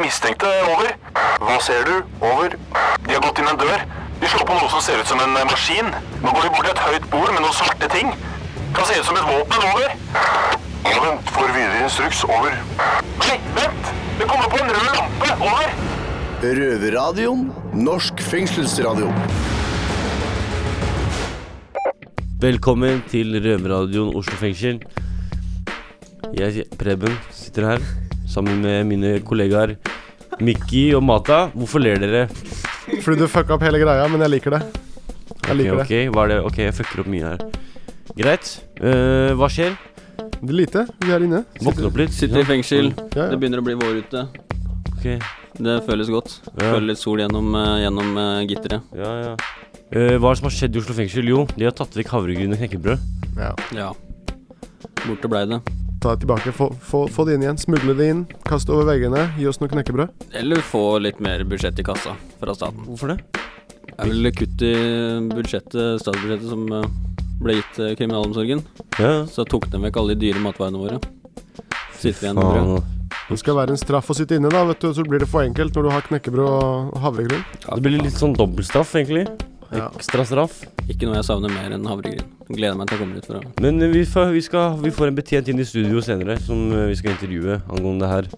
de mistenkte. Over. Hva ser du? Over. De har gått inn en dør. De slår på noe som ser ut som en eh, maskin. Nå går de bort til et høyt bord med noen svarte ting. Kan se ut som et våpen. Over. Ja, vent. Får videre instruks. Over. Nei, vent! Det kommer på en rød lampe. Over. Røverradioen. Norsk fengselsradio. Velkommen til Røverradioen Oslo fengsel. Jeg, Preben, sitter her sammen med mine kollegaer Mikki og Mata. Hvorfor ler dere? Fordi du fucka opp hele greia, men jeg liker det. Jeg liker ok, ok, hva er det? Ok, jeg fucker opp mye her. Greit. Eh, hva skjer? det. Det er lite. Vi er inne. Våkne opp litt? Sitter i fengsel. Ja, ja. Det begynner å bli vår ute. Ok, Det føles godt. Ja. Føler litt sol gjennom, eh, gjennom eh, gitteret. ja, ja. Eh, hva er det som har skjedd i Oslo fengsel? Jo, de har tatt vekk havregryn og knekkebrød. Ja. Ja. Borte blei det. Ta det tilbake. Få, få, få det inn igjen. Smugle det inn. Kaste over veggene. Gi oss noe knekkebrød. Eller få litt mer budsjett i kassa fra staten. Hvorfor det? Det er vel kutt i budsjettet, statsbudsjettet som eh, ble gitt til kriminalomsorgen. Ja, Så tok de vekk alle de dyre matvarene våre. Sitter igjen med brød. Det skal være en straff å sitte inne, da, vet du. Så blir det for enkelt når du har knekkebrød og havregryn. Ja, Det blir litt sånn dobbeltstraff, egentlig. Ja. Ekstra straff. Ikke noe jeg savner mer enn havregryn. Gleder meg til å komme ut fra Men eh, vi får, vi, skal, vi får en betjent inn i studio senere som eh, vi skal intervjue angående det her.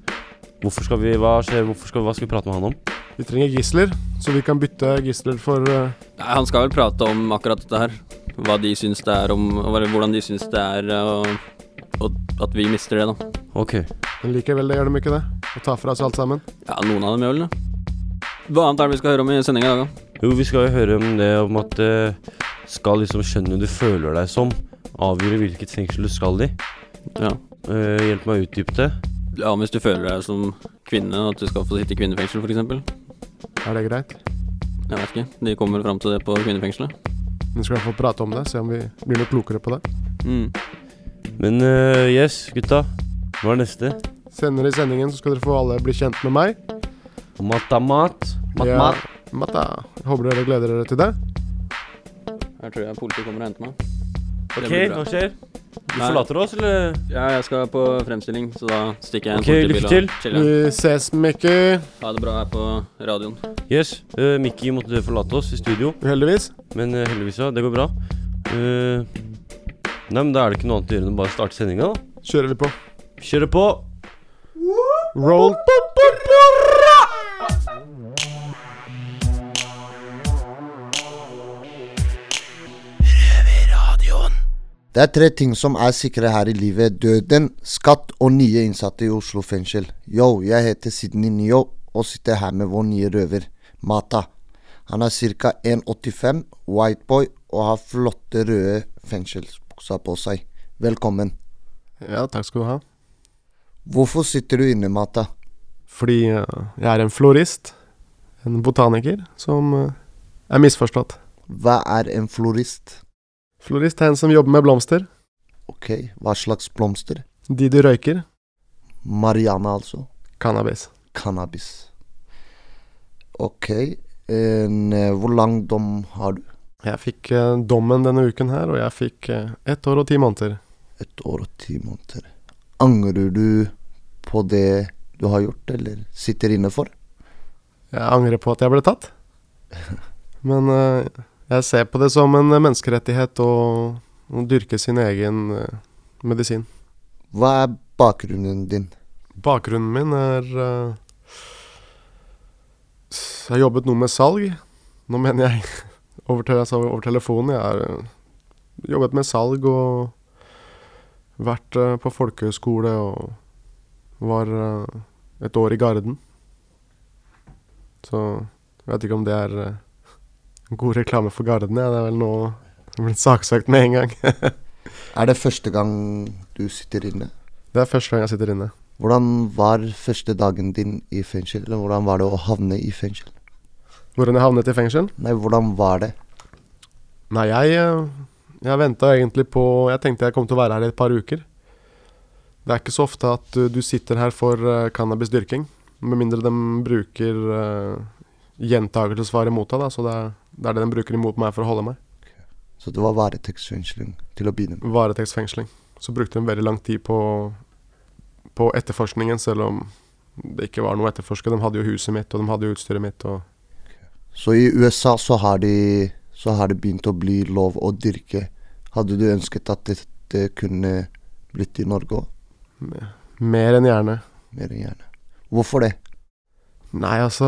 Hvorfor skal vi, hva skjer, hvorfor skal, hva skal vi prate med han om? Vi trenger gisler, så vi kan bytte gisler for uh... Nei, Han skal vel prate om akkurat dette her. Hva de syns det er om Hvordan de syns det er og, og at vi mister det, da. Ok. Men likevel, det gjør de ikke det. Å ta fra seg alt sammen. Ja, noen av dem gjør vel det. Hva annet er det vi skal høre om i sendinga i dag, da? Jo, vi skal jo høre om det om at uh, skal liksom skjønne du føler deg som, avgjøre hvilket fengsel du skal i. Ja. Uh, hjelp meg å utdype det. ja, hvis du føler deg som kvinne, at du skal få sitte i kvinnefengsel, f.eks. Er det greit? Jeg vet ikke. De kommer fram til det på kvinnefengselet. Vi skal i hvert fall prate om det, se om vi blir noe klokere på det. Mm. Men uh, yes, gutta. Hva er neste? Senere i sendingen så skal dere få alle bli kjent med meg. Matamat. Mat, Ja. mat. Jeg håper dere gleder dere til det. Her tror jeg politiet kommer og henter meg. Ok, hva skjer? Du Nei. forlater oss, eller? Ja, jeg skal på fremstilling, så da stikker jeg en en Ok, politibil lykke til. og. Vi ses, Mickey. Ha det bra her på radioen. Yes. Uh, Mikki måtte forlate oss i studio, Heldigvis. men uh, heldigvis, ja. Det går bra. Uh, nei, men da er det ikke noe annet å gjøre enn å bare starte sendinga, da. Kjører vi på. Kjører på. Roll. Det er tre ting som er sikre her i livet. Døden, skatt og nye innsatte i Oslo fengsel. Yo, jeg heter Sidney Nyo og sitter her med vår nye røver, Mata. Han er ca. 1,85, whiteboy og har flotte røde fengselsbukser på seg. Velkommen. Ja, takk skal du ha. Hvorfor sitter du inne, Mata? Fordi jeg er en florist. En botaniker som eh, er misforstått. Hva er en florist? Florist er en som jobber med blomster. Ok, hva slags blomster? De du røyker. Mariana, altså. Cannabis. Cannabis. Ok. En, eh, hvor lang dom har du? Jeg fikk eh, dommen denne uken her, og jeg fikk eh, ett år og ti måneder. Ett år og ti måneder. Angrer du på det du har gjort, eller sitter inne for? Jeg angrer på at jeg ble tatt. Men eh, jeg ser på det som en menneskerettighet å, å dyrke sin egen eh, medisin. Hva er bakgrunnen din? Bakgrunnen min er uh, Jeg har jobbet noe med salg. Nå mener jeg over, altså over telefonen. Jeg har uh, jobbet med salg og vært uh, på folkehøyskole og var eh, et år i Garden. Så jeg vet ikke om det er eh, god reklame for Gardene. Det er vel nå blitt saksøkt med en gang. Er det første gang du sitter inne? det er første gang jeg sitter inne. Hvordan var første dagen din i fengsel? Eller hvordan var det å havne i fengsel? Hvordan jeg havnet i fengsel? Nei, hvordan var det? Nei, jeg, eh, jeg venta egentlig på Jeg tenkte jeg kom til å være her i et par uker. Det er ikke så ofte at du, sitter her for uh, cannabisdyrking. Med mindre de bruker uh, mot deg, da. Så det er, det er det de bruker imot meg for å holde meg. Så det var varetektsfengsling til å begynne med. Varetektsfengsling. Så brukte de veldig lang tid på, på etterforskningen, selv om det ikke var noe å etterforske. De hadde jo huset mitt, og de hadde jo utstyret mitt. og Så i USA så har de så har det begynt å bli lov å dyrke. Hadde du ønsket at dette kunne blitt i Norge òg? Mer enn gjerne. Mer enn gjerne. Hvorfor det? Nei, altså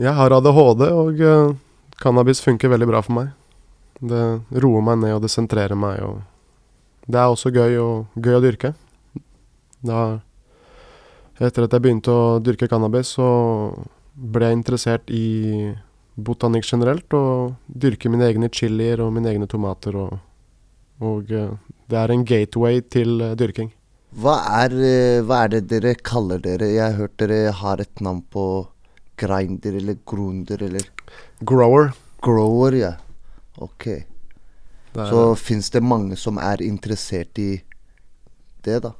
Jeg har ADHD, og uh, cannabis funker veldig bra for meg. Det roer meg ned, og det sentrerer meg, det er også gøy, og, gøy å dyrke. Da Etter at jeg begynte å dyrke cannabis, så ble jeg interessert i botanikk generelt, og dyrke mine egne chilier og mine egne tomater, og, og uh, det er en gateway til uh, dyrking. Hva er, hva er det dere kaller dere? Jeg har hørt dere har et navn på grinder eller grunder eller Grower. grower, ja. Ok. Er, Så fins det mange som er interessert i det, da?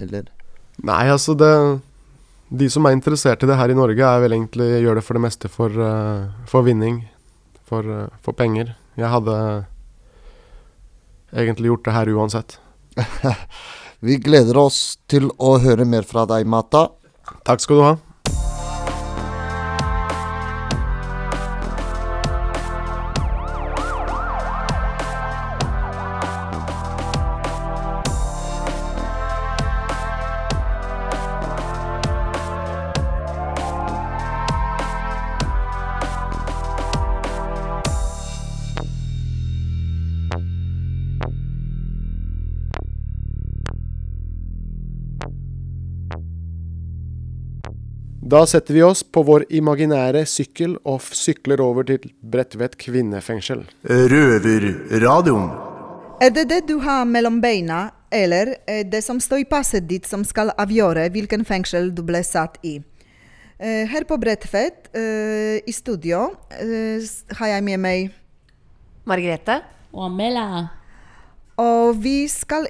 Eller? Nei, altså det De som er interessert i det her i Norge, er vel egentlig gjør det for det meste for, uh, for vinning. For, uh, for penger. Jeg hadde egentlig gjort det her uansett. Vi gleder oss til å høre mer fra deg, Mata. Takk skal du ha. Da setter vi oss på vår imaginære sykkel og sykler over til Bredtvet kvinnefengsel. Røverradioen. Er det det du har mellom beina, eller er det som står i passet ditt som skal avgjøre hvilken fengsel du ble satt i? Eh, Her på Bredtvet, eh, i studio, eh, har jeg med meg Margrethe? Og Amela. Og vi skal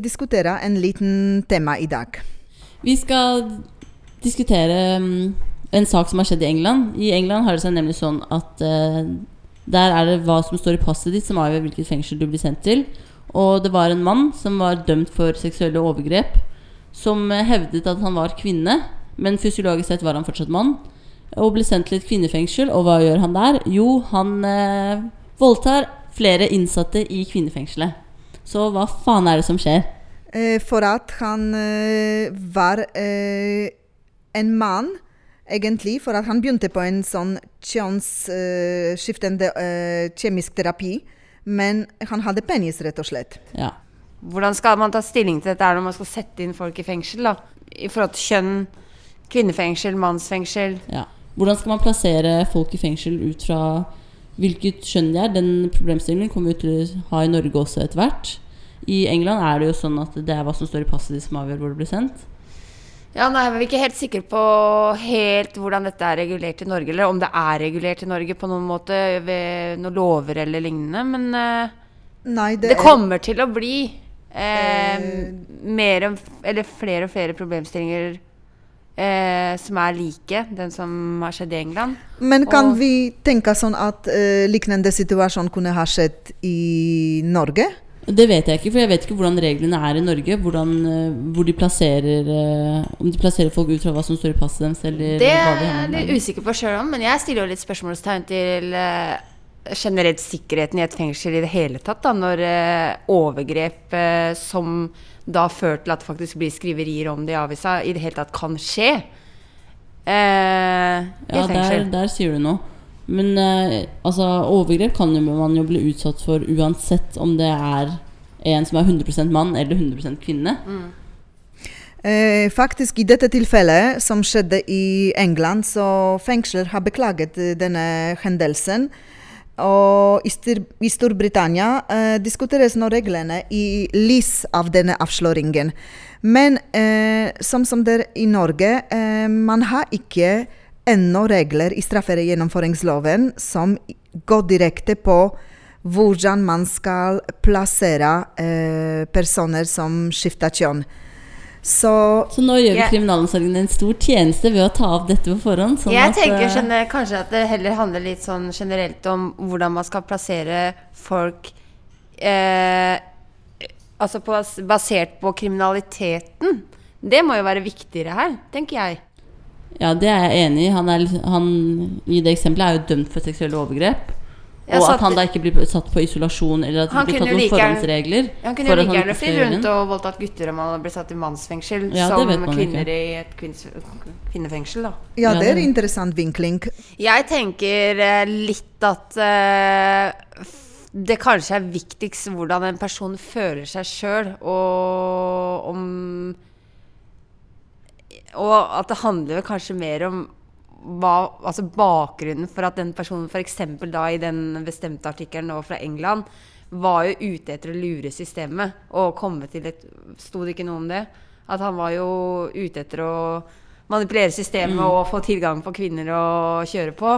diskutere en liten tema i dag. Vi skal diskutere mm, en sak som har skjedd i England. I England har det seg nemlig sånn at uh, der er det hva som står i passet ditt som avgjør hvilket fengsel du blir sendt til. Og det var en mann som var dømt for seksuelle overgrep, som eh, hevdet at han var kvinne, men fysiologisk sett var han fortsatt mann. Og ble sendt til et kvinnefengsel, og hva gjør han der? Jo, han eh, voldtar flere innsatte i kvinnefengselet. Så hva faen er det som skjer? Eh, For at han var eh, en mann, egentlig, for at han begynte på en sånn kjønnsskiftende uh, kjemisk terapi, men han hadde penis, rett og slett. Ja. Hvordan skal man ta stilling til dette når man skal sette inn folk i fengsel? da? I forhold til kjønn, kvinnefengsel, mannsfengsel. Ja. Hvordan skal man plassere folk i fengsel ut fra hvilket kjønn de er? Den problemstillingen kommer vi til å ha i Norge også etter hvert. I England er det jo sånn at det er hva som står i passet ditt som avgjør hvor det blir sendt. Ja, nei, Vi er ikke helt sikre på helt hvordan dette er regulert i Norge, eller om det er regulert i Norge på noen måte ved noen lover eller lignende. Men eh, Nei, det, det, kommer til å bli eh, Eh. mer eller flere og flere problemstillinger eh, som er like den som har skjedd i England. Men kan Og- vi tenke sånn at eh, lignende situasjon kunne ha skjedd i Norge? Det vet jeg ikke, for jeg vet ikke hvordan reglene er i Norge. Hvordan, eh, hvor de plasserer eh, Om de plasserer folk ut fra hva som står i passet deres, eller Det hva er de jeg litt usikker på sjøl om, men jeg stiller jo litt spørsmålstegn til eh, generelt sikkerheten i et fengsel i det hele tatt. da, Når overgrep som da fører til at det faktisk blir skriverier om det i avisa, i det hele tatt kan skje eh, Ja, der, der sier du noe. Men eh, altså, overgrep kan jo man jo bli utsatt for uansett om det er en som er 100% mann eller 100 kvinne. Eh, faktisk, i dette tilfellet som skjedde i England, så fengsler har beklaget eh, denne hendelsen. Og i, Stor i Storbritannia eh, diskuteres nå reglene i lys av denne avsløringen. Men eh, som, som det er i Norge, eh, man har ikke ennå regler i straffegjennomføringsloven som går direkte på hvordan man skal plassere eh, personer som skifter kjønn. Så Så nå gjør vi Jeg- kriminalomsorgen en stor tjeneste ved å ta opp dette på forhånd. Sånn Jeg at, tenker skjønner, kanskje at det heller handler litt sånn generelt om hvordan man skal plassere folk eh, Altså på, basert på kriminaliteten Det må jo være viktigere her, tenker jeg. Ja, det er jeg enig i. Han, er, han i det eksempelet er jo dømt for seksuelle overgrep. Ja, og at at- han da ikke blir satt på isolasjon, eller at det Han blir tatt noen like forhåndsregler. Han kunne for jo like gjerne flydd rundt og voldtatt gutter om han ble satt i mannsfengsel Ja, som kvinner ikke. i et kvinns, kvinnefengsel, da. Ja, Ja, det er en interessant vinkling. Jeg tenker eh, litt at uh, det kanskje er viktigst hvordan en person føler seg sjøl, og om Og at det handler vel kanskje mer om hva, altså bakgrunnen for at den personen f.eks. da i den bestemte artikkelen nå fra England var jo ute etter å lure systemet og komme til et Sto det ikke noe om det? At han var jo ute etter å manipulere systemet og få tilgang på kvinner å kjøre på.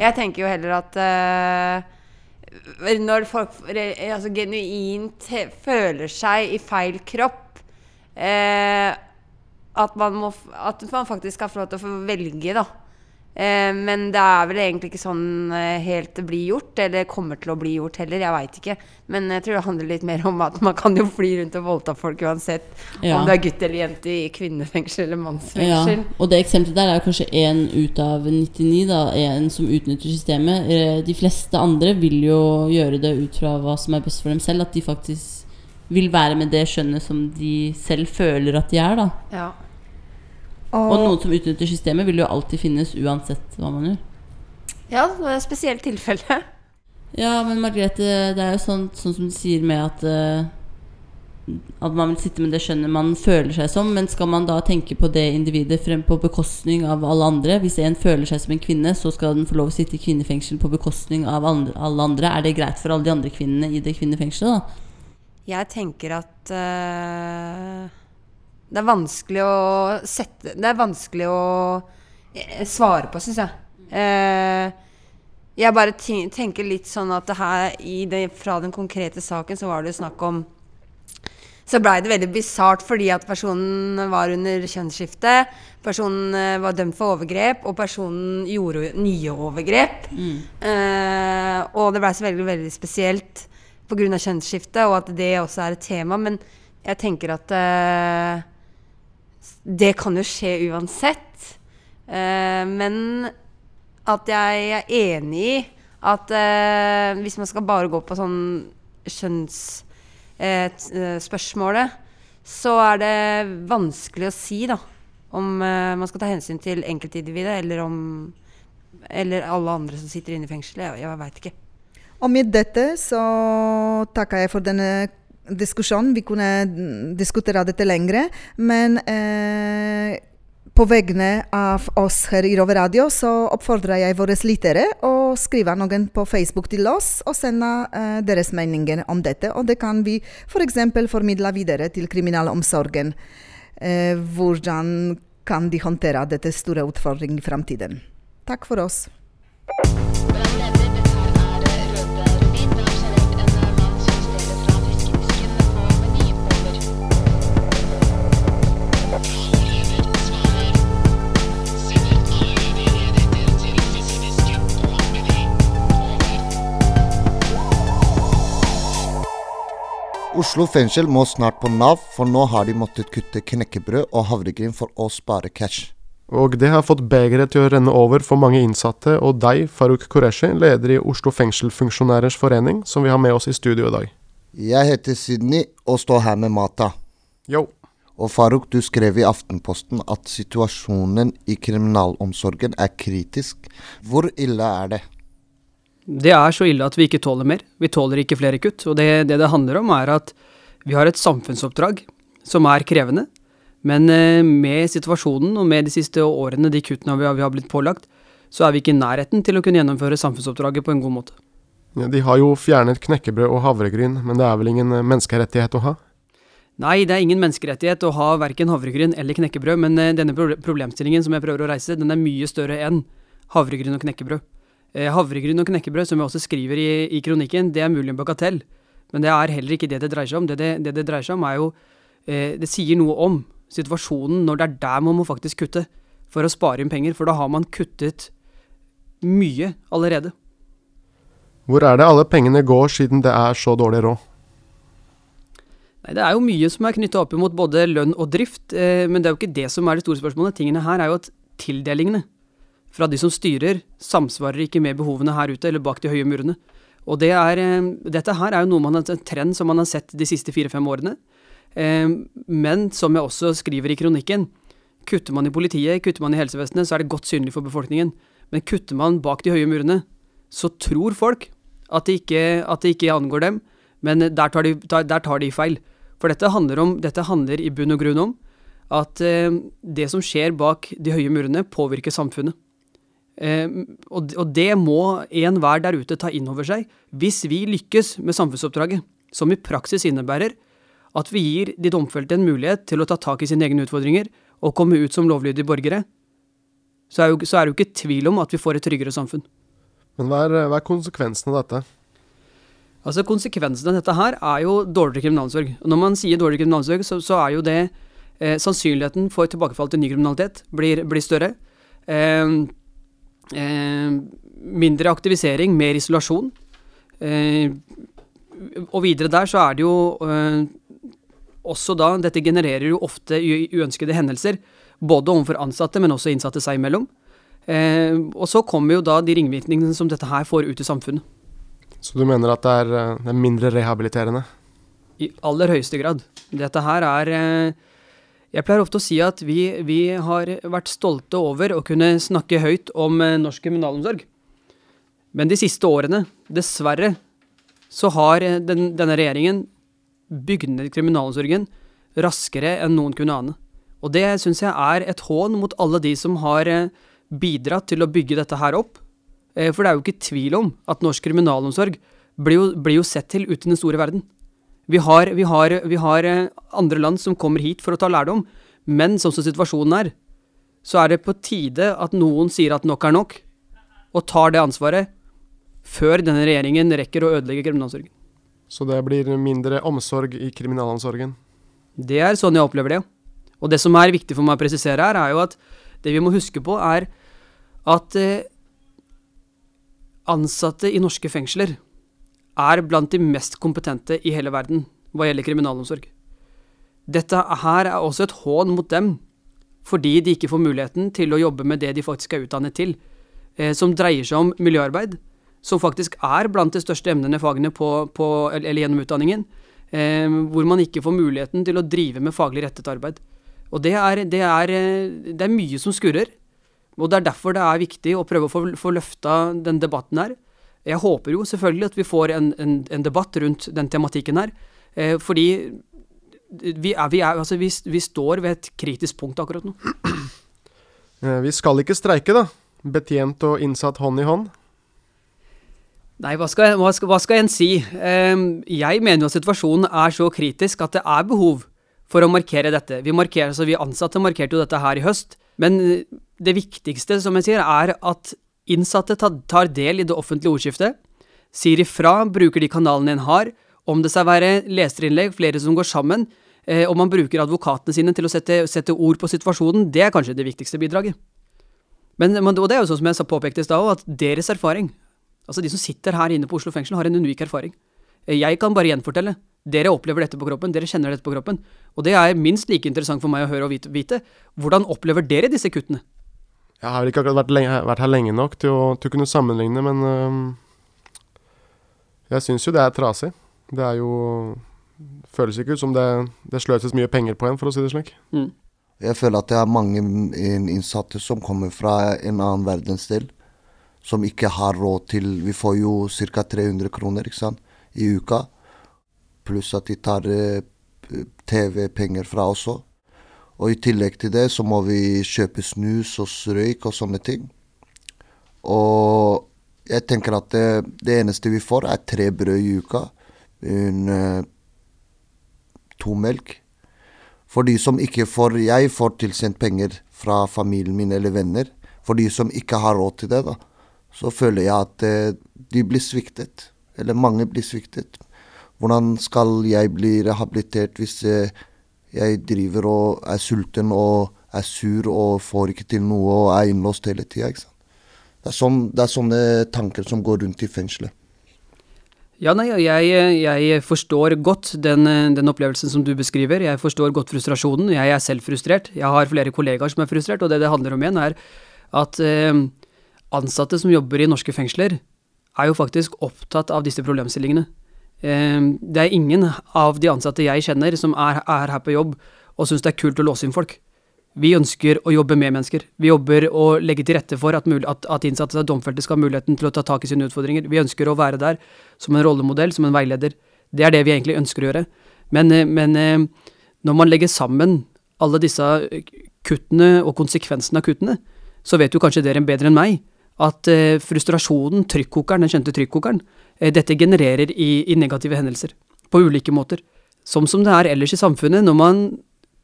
Jeg tenker jo heller at uh, når folk altså, genuint føler seg i feil kropp eh, at, man må, at man faktisk skal få lov til å få velge, da. Eh, men det er vel egentlig ikke sånn eh, helt det blir gjort, eller kommer til å bli gjort heller. Jeg veit ikke. Men jeg tror det handler litt mer om at man kan jo fly rundt og voldta folk uansett Ja. om du er gutt eller jente i kvinnefengsel eller mannsfengsel. Ja, og det eksempelet der er kanskje én ut av 99, da. En som utnytter systemet. Eh, De fleste andre vil jo gjøre det ut fra hva som er best for dem selv. At de faktisk vil være med det skjønnet som de selv føler at de er, da. Ja. Og Og, noen som utnytter systemet, vil jo alltid finnes uansett hva man gjør. ja, det er et spesielt tilfelle. Ja, men Margrethe, det er jo sånn, sånn som du sier med at uh, At man vil sitte med det skjønnet man føler seg som. Men skal man da tenke på det individet frem på bekostning av alle andre? Hvis en føler seg som en kvinne, så skal den få lov å sitte i kvinnefengsel på bekostning av andre, alle andre. Er det greit for alle de andre kvinnene i det kvinnefengselet, da? Jeg tenker at eh, det er vanskelig å sette Det er vanskelig å eh, svare på, syns jeg. Eh, jeg bare tenker litt sånn at det her i det, fra den konkrete saken så var det snakk om så blei det veldig bisart fordi at personen var under kjønnsskifte. Personen eh, var dømt for overgrep, og personen gjorde nye overgrep. Eh, og det blei så veldig, veldig spesielt pga. kjønnsskifte, og at det også er et tema. Men jeg tenker at eh, det kan jo skje uansett. Eh, men at jeg er enig i at eh, hvis man skal bare gå på sånn kjønnsspørsmålet, så er det vanskelig å si, da. Om eh, man skal ta hensyn til enkeltindividet, eller om Eller alle andre som sitter inne i fengselet. Jeg, jeg veit ikke. og med dette så takker jeg for denne diskusjonen. Vi kunne diskutere dette lengre, men eh, på vegne av oss her i Rove Radio så oppfordrer jeg våre lyttere å skrive noen på Facebook til oss og sende eh, deres meninger om dette. Og det kan vi f.eks. For formidle videre til kriminalomsorgen. Eh, hvordan kan de håndtere dette store utfordringen i framtiden? Takk for oss. Oslo fengsel må snart på Nav, for nå har de måttet kutte knekkebrød og havregryn for å spare cash. Og det har fått begeret til å renne over for mange innsatte, og deg, Farouk Qureshi, leder i Oslo fengselfunksjonærers forening, som vi har med oss i studio i dag. Jeg heter Sydney og står her med Mata. Yo. Og Farouk, du skrev i Aftenposten at situasjonen i kriminalomsorgen er kritisk. Hvor ille er det? Det er så ille at vi ikke tåler mer. Vi tåler ikke flere kutt. Og det det, det handler om, er at vi har et samfunnsoppdrag som er krevende. Men eh, med situasjonen og med de siste årene, de kuttene vi har, vi har blitt pålagt, så er vi ikke i nærheten til å kunne gjennomføre samfunnsoppdraget på en god måte. Ja, de har jo fjernet knekkebrød og havregryn, men det er vel ingen eh, menneskerettighet å ha? Nei, det er ingen menneskerettighet å ha verken havregryn eller knekkebrød, men eh, denne problemstillingen som jeg prøver å reise, den er mye større enn havregryn og knekkebrød. Eh, havregryn og knekkebrød, som jeg også skriver i, i kronikken, det er mulig en bagatell, men det er heller ikke det det dreier seg om. Det det, det, det dreier seg om, er jo eh, Det sier noe om situasjonen når det er der man må faktisk kutte for å spare inn penger, for da har man kuttet mye allerede. Hvor er det alle pengene går, siden det er så dårlig råd? Nei, Det er jo mye som er knytta opp imot både lønn og drift, eh, men det er jo ikke det som er det store spørsmålet. Tingene her er jo at tildelingene fra de som styrer, samsvarer ikke med behovene her ute eller bak de høye murene. Og det er, eh, dette her er jo noe man har, en trend som man har sett de siste fire-fem årene. Eh, men som jeg også skriver i kronikken, kutter man i politiet, kutter man i helsevesenet, så er det godt synlig for befolkningen. Men kutter man bak de høye murene, så tror folk at det ikke, at det ikke angår dem, men der tar, de, der, tar de feil. For dette handler, om, dette handler i bunn og grunn om at eh, det som skjer bak de høye murene, påvirker samfunnet. Eh, og, det må enhver der ute ta inn over seg hvis vi lykkes med samfunnsoppdraget, som i praksis innebærer at vi gir de domfelte en mulighet til å ta tak i sine egne utfordringer og komme ut som lovlydige borgere, så er, jo, så er det jo ikke tvil om at vi får et tryggere samfunn. Men hva er, hva er konsekvensen av dette? Altså Konsekvensen av dette her er jo dårligere kriminalomsorg. Og når man sier dårligere kriminalomsorg, så, så er jo det eh, Sannsynligheten for tilbakefall til ny kriminalitet blir, blir større. Eh, mindre aktivisering, mer isolasjon. Eh, og videre der så er det jo eh, også da Dette genererer jo ofte uønskede hendelser. Både overfor ansatte, men også innsatte seg imellom. Eh, og så kommer jo da de ringvirkningene som dette her får ut i samfunnet. Så du mener at det er, eh, det er mindre rehabiliterende? I aller høyeste grad. Dette her er eh, Jeg pleier ofte å si at vi, vi har vært stolte over å kunne snakke høyt om eh, norsk kriminalomsorg. Men de siste årene, dessverre, så har den, denne regjeringen bygd ned kriminalomsorgen raskere enn noen kunne ane. Og det syns jeg er et hån mot alle de som har bidratt til å bygge dette her opp. Eh, for det er jo ikke tvil om at norsk kriminalomsorg blir jo, blir jo sett til ute i den store verden. Vi har, vi, har, vi har, eh, andre land som kommer hit for å ta lærdom, men sånn som situasjonen er, så er det på tide at noen sier at nok er nok, og tar det ansvaret før denne regjeringen rekker å ødelegge kriminalomsorgen. Så det blir mindre omsorg i kriminalomsorgen? Det er sånn jeg opplever det. Og det som er viktig for meg å presisere her, er jo at det vi må huske på, er at eh, ansatte i norske fengsler er blant de mest kompetente i hele verden hva gjelder kriminalomsorg. Dette her er også et hån mot dem, fordi de ikke får muligheten til å jobbe med det de faktisk er utdannet til, eh, som dreier seg om miljøarbeid, som faktisk er blant de største emnene fagene på, på, eller gjennom utdanningen, eh, hvor man ikke får muligheten til å drive med faglig rettet arbeid. Og det er, det er, eh, det er mye som skurrer. Og det er derfor det er viktig å prøve å få, få løfta den debatten her. Jeg håper jo selvfølgelig at vi får en, en, en debatt rundt den tematikken her. Eh, fordi vi, er, vi, er, altså vi, vi, står ved et kritisk punkt akkurat nå. Eh, vi skal ikke streike, da. Betjent og innsatt hånd i hånd. Nei, hva skal, hva, skal, hva skal, en si? Eh, jeg mener jo at situasjonen er så kritisk at det er behov for å markere dette. Vi, markerer, altså vi ansatte markerte jo dette her i høst, men det viktigste, som jeg sier, er at innsatte tar del i det offentlige ordskiftet, sier ifra, bruker de kanalene en har, om det skal være leserinnlegg, flere som går sammen, eh, og man bruker advokatene sine til å sette, sette, ord på situasjonen, det er kanskje det viktigste bidraget. Men, og det er jo sånn som jeg påpekte i stad at deres erfaring, altså de som sitter her inne på Oslo fengsel, har en unik erfaring. Eh, jeg kan bare gjenfortelle. Dere opplever dette på kroppen, dere kjenner dette på kroppen. Og det er minst like interessant for meg å høre og vite. Hvordan opplever dere disse kuttene? Jeg har ikke akkurat vært, lenge, vært her lenge nok til å, til å kunne sammenligne, men øh, jeg syns jo det er trasig. Det er jo Føles ikke ut som det, det sløses mye penger på en, for å si det slik. Mm. Jeg føler at det er mange innsatte som kommer fra en annen verdensdel, som ikke har råd til Vi får jo ca. 300 kroner ikke sant, i uka, pluss at de tar øh, TV-penger fra oss òg. Og i tillegg til det så må vi kjøpe snus og røyk og sånne ting. Og jeg tenker at det, det, eneste vi får, er tre brød i uka. En, uh, to melk. For de som ikke får Jeg får tilsendt penger fra familien min eller venner. For de som ikke har råd til det, da, så føler jeg at uh, de blir sviktet. Eller mange blir sviktet. Hvordan skal jeg bli rehabilitert hvis uh, jeg driver og er sulten og er sur og får ikke til noe og er innlåst hele tida. Det, sånn, det er sånne tanker som går rundt i fengselet. Ja, nei, jeg, jeg forstår godt den, den opplevelsen som du beskriver. Jeg forstår godt frustrasjonen. Jeg er selv frustrert. Jeg har flere kollegaer som er frustrert, og det det handler om igjen, er at eh, ansatte som jobber i norske fengsler, er jo faktisk opptatt av disse problemstillingene. Eh, det er ingen av de ansatte jeg kjenner som er, er her på jobb og syns det er kult å låse inn folk. Vi ønsker å jobbe med mennesker. Vi jobber å legge til rette for at, at, at innsatte og domfelte skal ha muligheten til å ta tak i sine utfordringer. Vi ønsker å være der som en rollemodell, som en veileder. Det er det vi egentlig ønsker å gjøre. Men, eh, men eh, når man legger sammen alle disse kuttene og konsekvensene av kuttene, så vet jo kanskje dere bedre enn meg at eh, frustrasjonen, trykkokeren, den kjente trykkokeren, dette genererer i, i negative hendelser. På ulike måter. Som som det er ellers i samfunnet, når man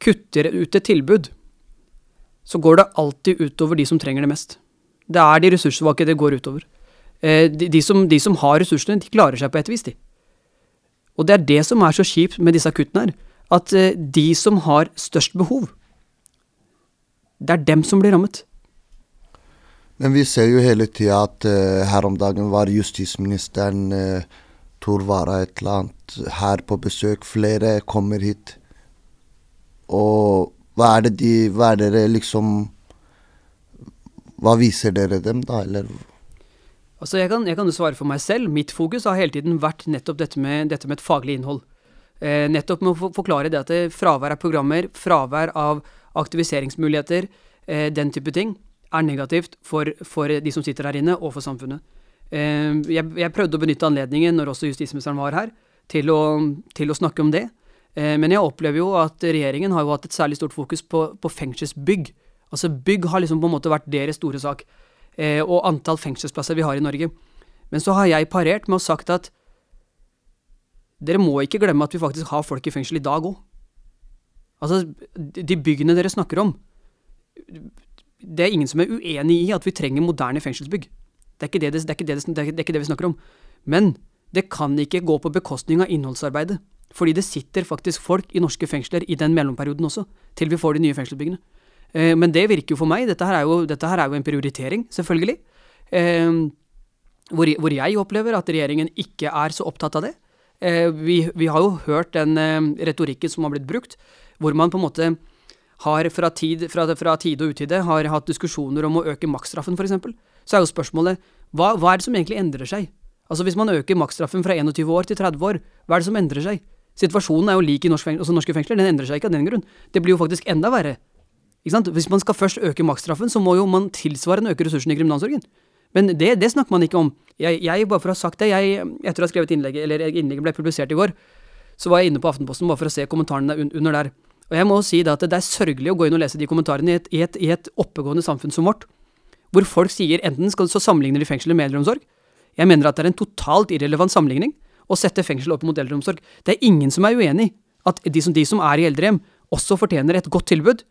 kutter ut et tilbud så går det alltid utover de som trenger det mest. Det er de ressurssvake det går utover. Eh, de, de, som, de, som, har ressursene, de klarer seg på et vis, de. Og det er det som er så kjipt med disse kuttene her, at eh, de som har størst behov, det er dem som blir rammet. Men vi ser jo hele tida at uh, her om dagen var justisministeren uh, Tor Vara et eller annet her på besøk. Flere kommer hit. Og hva er det de Hva er dere liksom Hva viser dere dem, da, eller? Altså, jeg kan, jeg kan jo svare for meg selv. Mitt fokus har hele tiden vært nettopp dette med, dette med et faglig innhold. Eh, nettopp med å forklare det at det, fravær av programmer, fravær av aktiviseringsmuligheter, eh, den type ting, er negativt for, for, de som sitter her inne, og for samfunnet. Eh, jeg, jeg, prøvde å benytte anledningen, når også justisministeren var her, til å, til å snakke om det. Eh, men jeg opplever jo at regjeringen har jo hatt et særlig stort fokus på, på fengselsbygg. Altså bygg har liksom på en måte vært deres store sak. Eh, og antall fengselsplasser vi har i Norge. Men så har jeg parert med å sagt at dere må ikke glemme at vi faktisk har folk i fengsel i dag òg. Altså, de byggene dere snakker om Det er ingen som er uenig i at vi trenger moderne fengselsbygg. Det er ikke det, vi snakker om. Men det kan ikke gå på bekostning av innholdsarbeidet. Fordi det sitter faktisk folk i norske fengsler i den mellomperioden også, til vi får de nye fengselsbyggene. Eh, men det virker jo for meg Dette her er jo, her er jo en prioritering, selvfølgelig. Eh, hvor, hvor, jeg opplever at regjeringen ikke er så opptatt av det. Eh, vi, vi, har jo hørt den eh, retorikken som har blitt brukt, hvor man på en måte har fra tid, fra, fra tid og utide har hatt diskusjoner om å øke maksstraffen, f.eks. Så er jo spørsmålet hva, hva er det som egentlig endrer seg? Altså Hvis man øker maksstraffen fra 21 år til 30 år, hva er det som endrer seg? Situasjonen er jo lik i norsk fengsel, altså norske fengsler, den endrer seg ikke av den grunn. Det blir jo faktisk enda verre. Ikke sant? Hvis man skal først øke maksstraffen, så må jo man tilsvarende øke ressursene i kriminalomsorgen. Men det, det, snakker man ikke om. Jeg, jeg, bare for å ha sagt det, jeg, etter å ha skrevet innlegget, eller innlegget ble publisert i går, så var jeg inne på Aftenposten bare for å se kommentarene under der. Og jeg må si da at det er sørgelig å gå inn og lese de kommentarene i et, i et, i et oppegående samfunn som vårt, hvor folk sier enten skal, så sammenligner de fengsel med eldreomsorg. Jeg mener at det er en totalt irrelevant sammenligning å sette fengsel opp mot eldreomsorg. Det er ingen som er uenig i at de som, de som er i eldrehjem, også fortjener et godt tilbud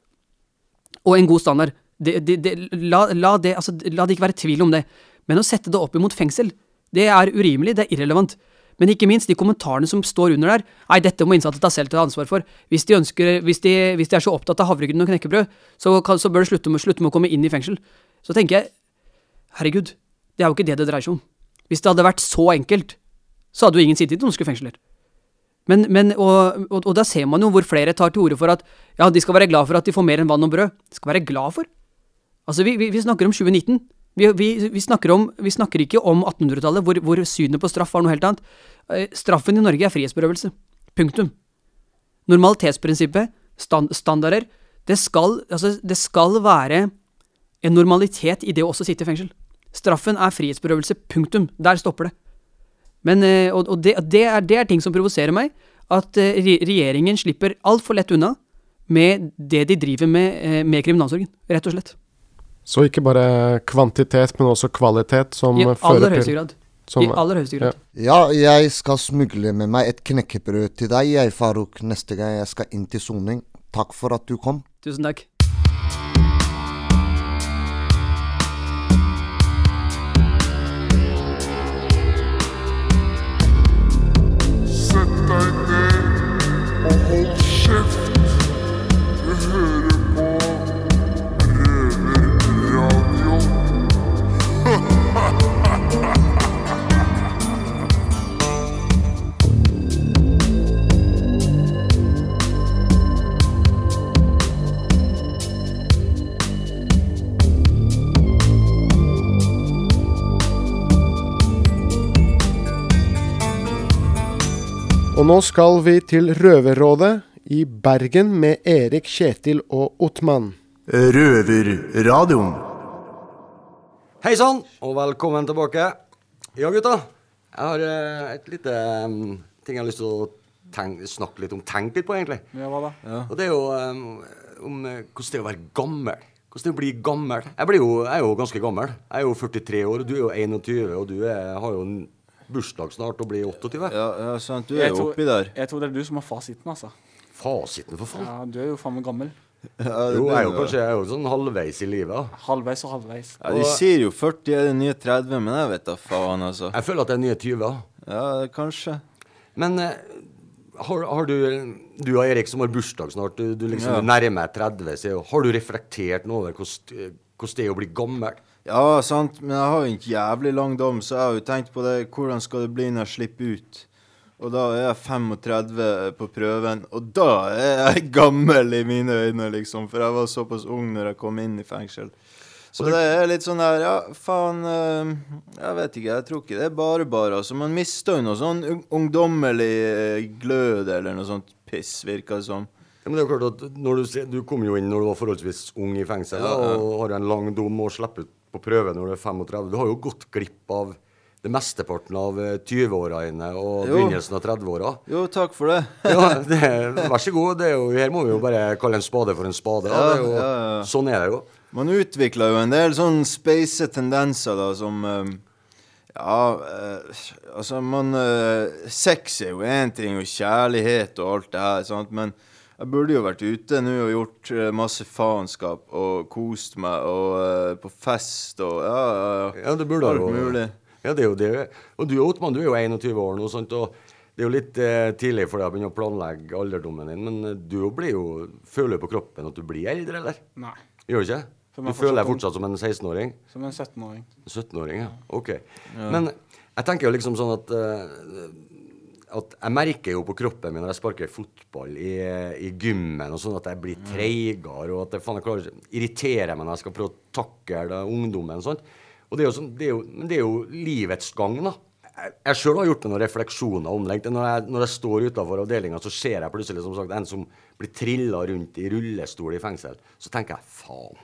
og en god standard. Det, det, la, la, det, altså, la det ikke være tvil om det. Men å sette det opp imot fengsel, det er urimelig, det er irrelevant. Men ikke minst de kommentarene som står under der. Nei, dette må innsatte ta selv ta ansvar for. Hvis de, ønsker, hvis de, hvis de er så opptatt av havregryn og knekkebrød, så, så bør de slutte med, slutte med, å komme inn i fengsel. Så tenker jeg, herregud, det er jo ikke det det dreier seg om. Hvis det hadde vært så enkelt, så hadde jo ingen sittet i norske fengsler. Men, men og, og, og, da ser man jo hvor flere tar til orde for at ja, de skal være glad for at de får mer enn vann og brød. De skal være glad for. Altså, vi, vi, vi snakker om 2019. Vi, vi, snakker, om, vi snakker ikke om 1800-tallet, hvor, hvor, synet på straff var noe helt annet. Eh, straffen i Norge er frihetsberøvelse. Punktum. Normalitetsprinsippet, stand, standarder, det skal, altså, det skal være en normalitet i det å også sitte i fengsel. Straffen er frihetsberøvelse. Punktum. Der stopper det. Men, eh, og, og det, det, er, det, er, ting som provoserer meg. At eh, regjeringen slipper altfor lett unna med det de driver med med kriminalsorgen. Rett og slett. Så ikke bare kvantitet, men også kvalitet som I aller høyeste grad. Som, I aller høyeste grad. Ja. ja, jeg skal smugle med meg et knekkebrød til deg, jeg, Farouk, neste gang jeg skal inn til soning. Takk for at du kom. Tusen takk. Og nå skal vi til Røverrådet i Bergen med Erik, Kjetil og Ottmann. Røverradioen. Hei sann, og velkommen tilbake. Ja, gutta. Jeg har uh, et lite um, ting jeg har lyst til å tenk, snakke litt om. Tenke litt på, egentlig. Ja, hva da? Og det er jo um, om uh, hvordan det er å være gammel. Hvordan det er å bli gammel. Jeg, blir jo, jeg er jo ganske gammel. Jeg er jo 43 år, og du er jo 21, og du er, har jo en bursdag snart og blir 28. Ja, ja sant. Du er jo oppi der. Jeg tror det er du som har fasiten, altså. Fasiten, for faen? Ja, Du er jo faen meg gammel. Ja, jo, jeg er jo kanskje jeg er jo sånn halvveis i livet. Halvveis og halvveis. Ja, De sier jo 40 er det nye 30, men jeg vet da faen, altså. Jeg føler at det er nye 20. Ja, kanskje. Men eh, har, har du Du og Erik som har bursdag snart, du, du liksom Ja. nærmer deg 30, så har du reflektert noe over hvordan hvordan det er å bli gammel? Ja, sant, men jeg har jo en jævlig lang dom, så jeg har jo tenkt på det. Hvordan skal det bli når jeg slipper ut? Og da er jeg 35 på prøven, og da er jeg gammel i mine øyne, liksom. For jeg var såpass ung når jeg kom inn i fengsel. Så det er litt sånn der Ja, faen eh, Jeg vet ikke. Jeg tror ikke det er bare bare. Altså, man mister jo noe sånn ungdommelig eh, glød eller noe sånt piss, virker det som. Ja, men det er jo klart at når du, du kom jo inn når du var forholdsvis ung i fengsel, Ja, ja. og har en lang dom og slipper ut på prøve når du er 35. Du har jo gått glipp av det mesteparten av eh, 20-årene og Jo. begynnelsen av 30-åra. Jo, takk for det. ja, det, vær så god. Jo, her må vi jo bare kalle en spade for en spade. Ja, er jo, Ja, ja. Sånn er det jo. Man utvikler jo en del sånn space tendenser, da, som eh, Ja, eh, altså man Sex er jo én ting, og kjærlighet og alt det her, sant, men jeg burde jo vært ute nå og gjort eh, masse faenskap og kost meg og uh, på fest og ja, ja, ja. Ja, det burde Alt mulig. Ja, det er jo det. Og du Ottmann, du er jo 21 år nå, sånt, og det er jo litt eh, tidlig for deg å begynne å planlegge alderdommen din, men eh, du blir jo, føler på kroppen at du blir eldre, eller? Nei. Gjør du ikke? Du føler deg fortsatt fortsatt som en 16-åring? Som en 17-åring. 17-åring, ja. Ok. Ja. Men jeg tenker jo liksom sånn at eh, at jeg merker jo på kroppen min når jeg sparker fotball i, i gymmen og sånn at jeg blir treigere, og at det faen jeg klarer irriterer meg når jeg skal prøve å takle ungdommen og sånt. Og det er sånn, det er jo, men det er jo livets gang, da. Jeg, jeg sjøl har gjort meg noen refleksjoner om det. Når jeg, når jeg står utafor avdelinga, så ser jeg plutselig som sagt, en som blir trilla rundt i rullestol i fengsel. Så tenker jeg faen.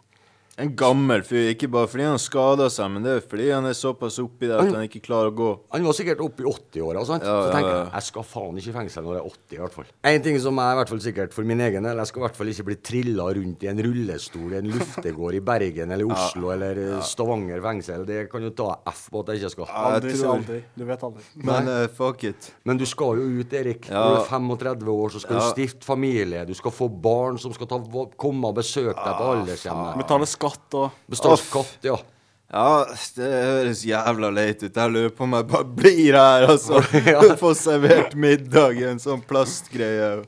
En gammel fyr, ikke bare fordi han skada seg, men det er fordi han er såpass oppi der at han ikke klarer å gå. Han var sikkert oppi i 80-åra. sant? Ja, så tenker jeg ja. jeg skal faen ikke i fengsel når jeg er 80, i hvert fall. En ting som er i hvert fall sikkert for min egen del, jeg skal i hvert fall ikke bli trilla rundt i en rullestol i en luftegård i Bergen eller Ja, Oslo eller eh, ja. Stavanger fengsel. Det kan jo ta F på at jeg ikke skal. Aldri si aldri. Du vet aldri. Men uh, fuck it. Men du skal jo ut, Erik. Ja. Når du er 35 år, så skal Ja. du stifte familie. Du skal få barn som skal ta, komme og besøke deg på aldershjemmet. Skatt og Betale skatt, ja. Ja, det høres jævla leit ut. Jeg lurer på om jeg bare blir her, altså. Få servert middag i en sånn plastgreie.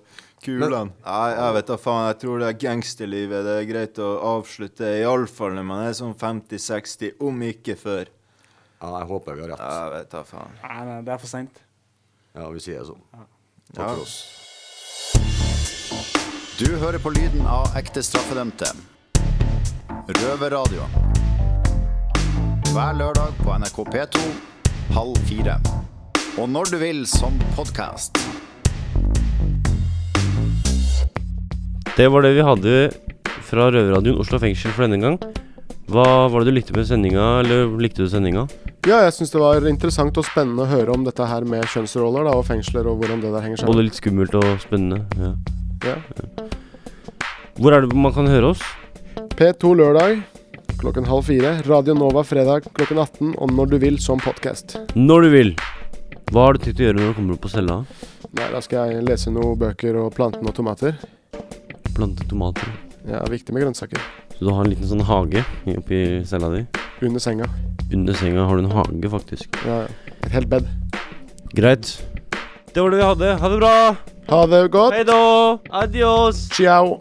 Kulene. Nei, jeg vet da faen. Jeg tror det er gangsterlivet. Det er greit å avslutte, iallfall når man er sånn 50-60, om ikke før. Ja, jeg håper vi har rett. Jeg vet da faen. Nei, nei, det er for seint. Ja, vi sier det sånn. Takk Ja. for oss. Du hører på lyden av ekte straffedømte. Røverradioen. Hver lørdag på NRK P2 halv fire. Og når du vil som podkast. Det var det vi hadde fra Røverradioen Oslo fengsel for denne gang. Hva var det du likte med sendinga, eller likte du sendinga? Ja, jeg syns det var interessant og spennende å høre om dette her med kjønnsroller da, og fengsler, og hvordan det der henger sammen. Både litt skummelt og spennende. Ja. Ja. Hvor er det man kan høre oss? P2 lørdag klokken halv fire. Radio Nova fredag klokken 18, og når du vil som podkast. Når du vil. Hva har du tenkt å gjøre når du kommer opp på cella? Nei, da skal jeg lese noen bøker og plante noen tomater. Plante tomater. Ja, viktig med grønnsaker. Så du har en liten sånn hage oppi cella di? Under senga. Under senga har du en hage, faktisk. Ja, ja. Et helt bed. Greit. Det var det vi hadde. Ha det bra! Ha det godt. Hei da! Adios! Ciao.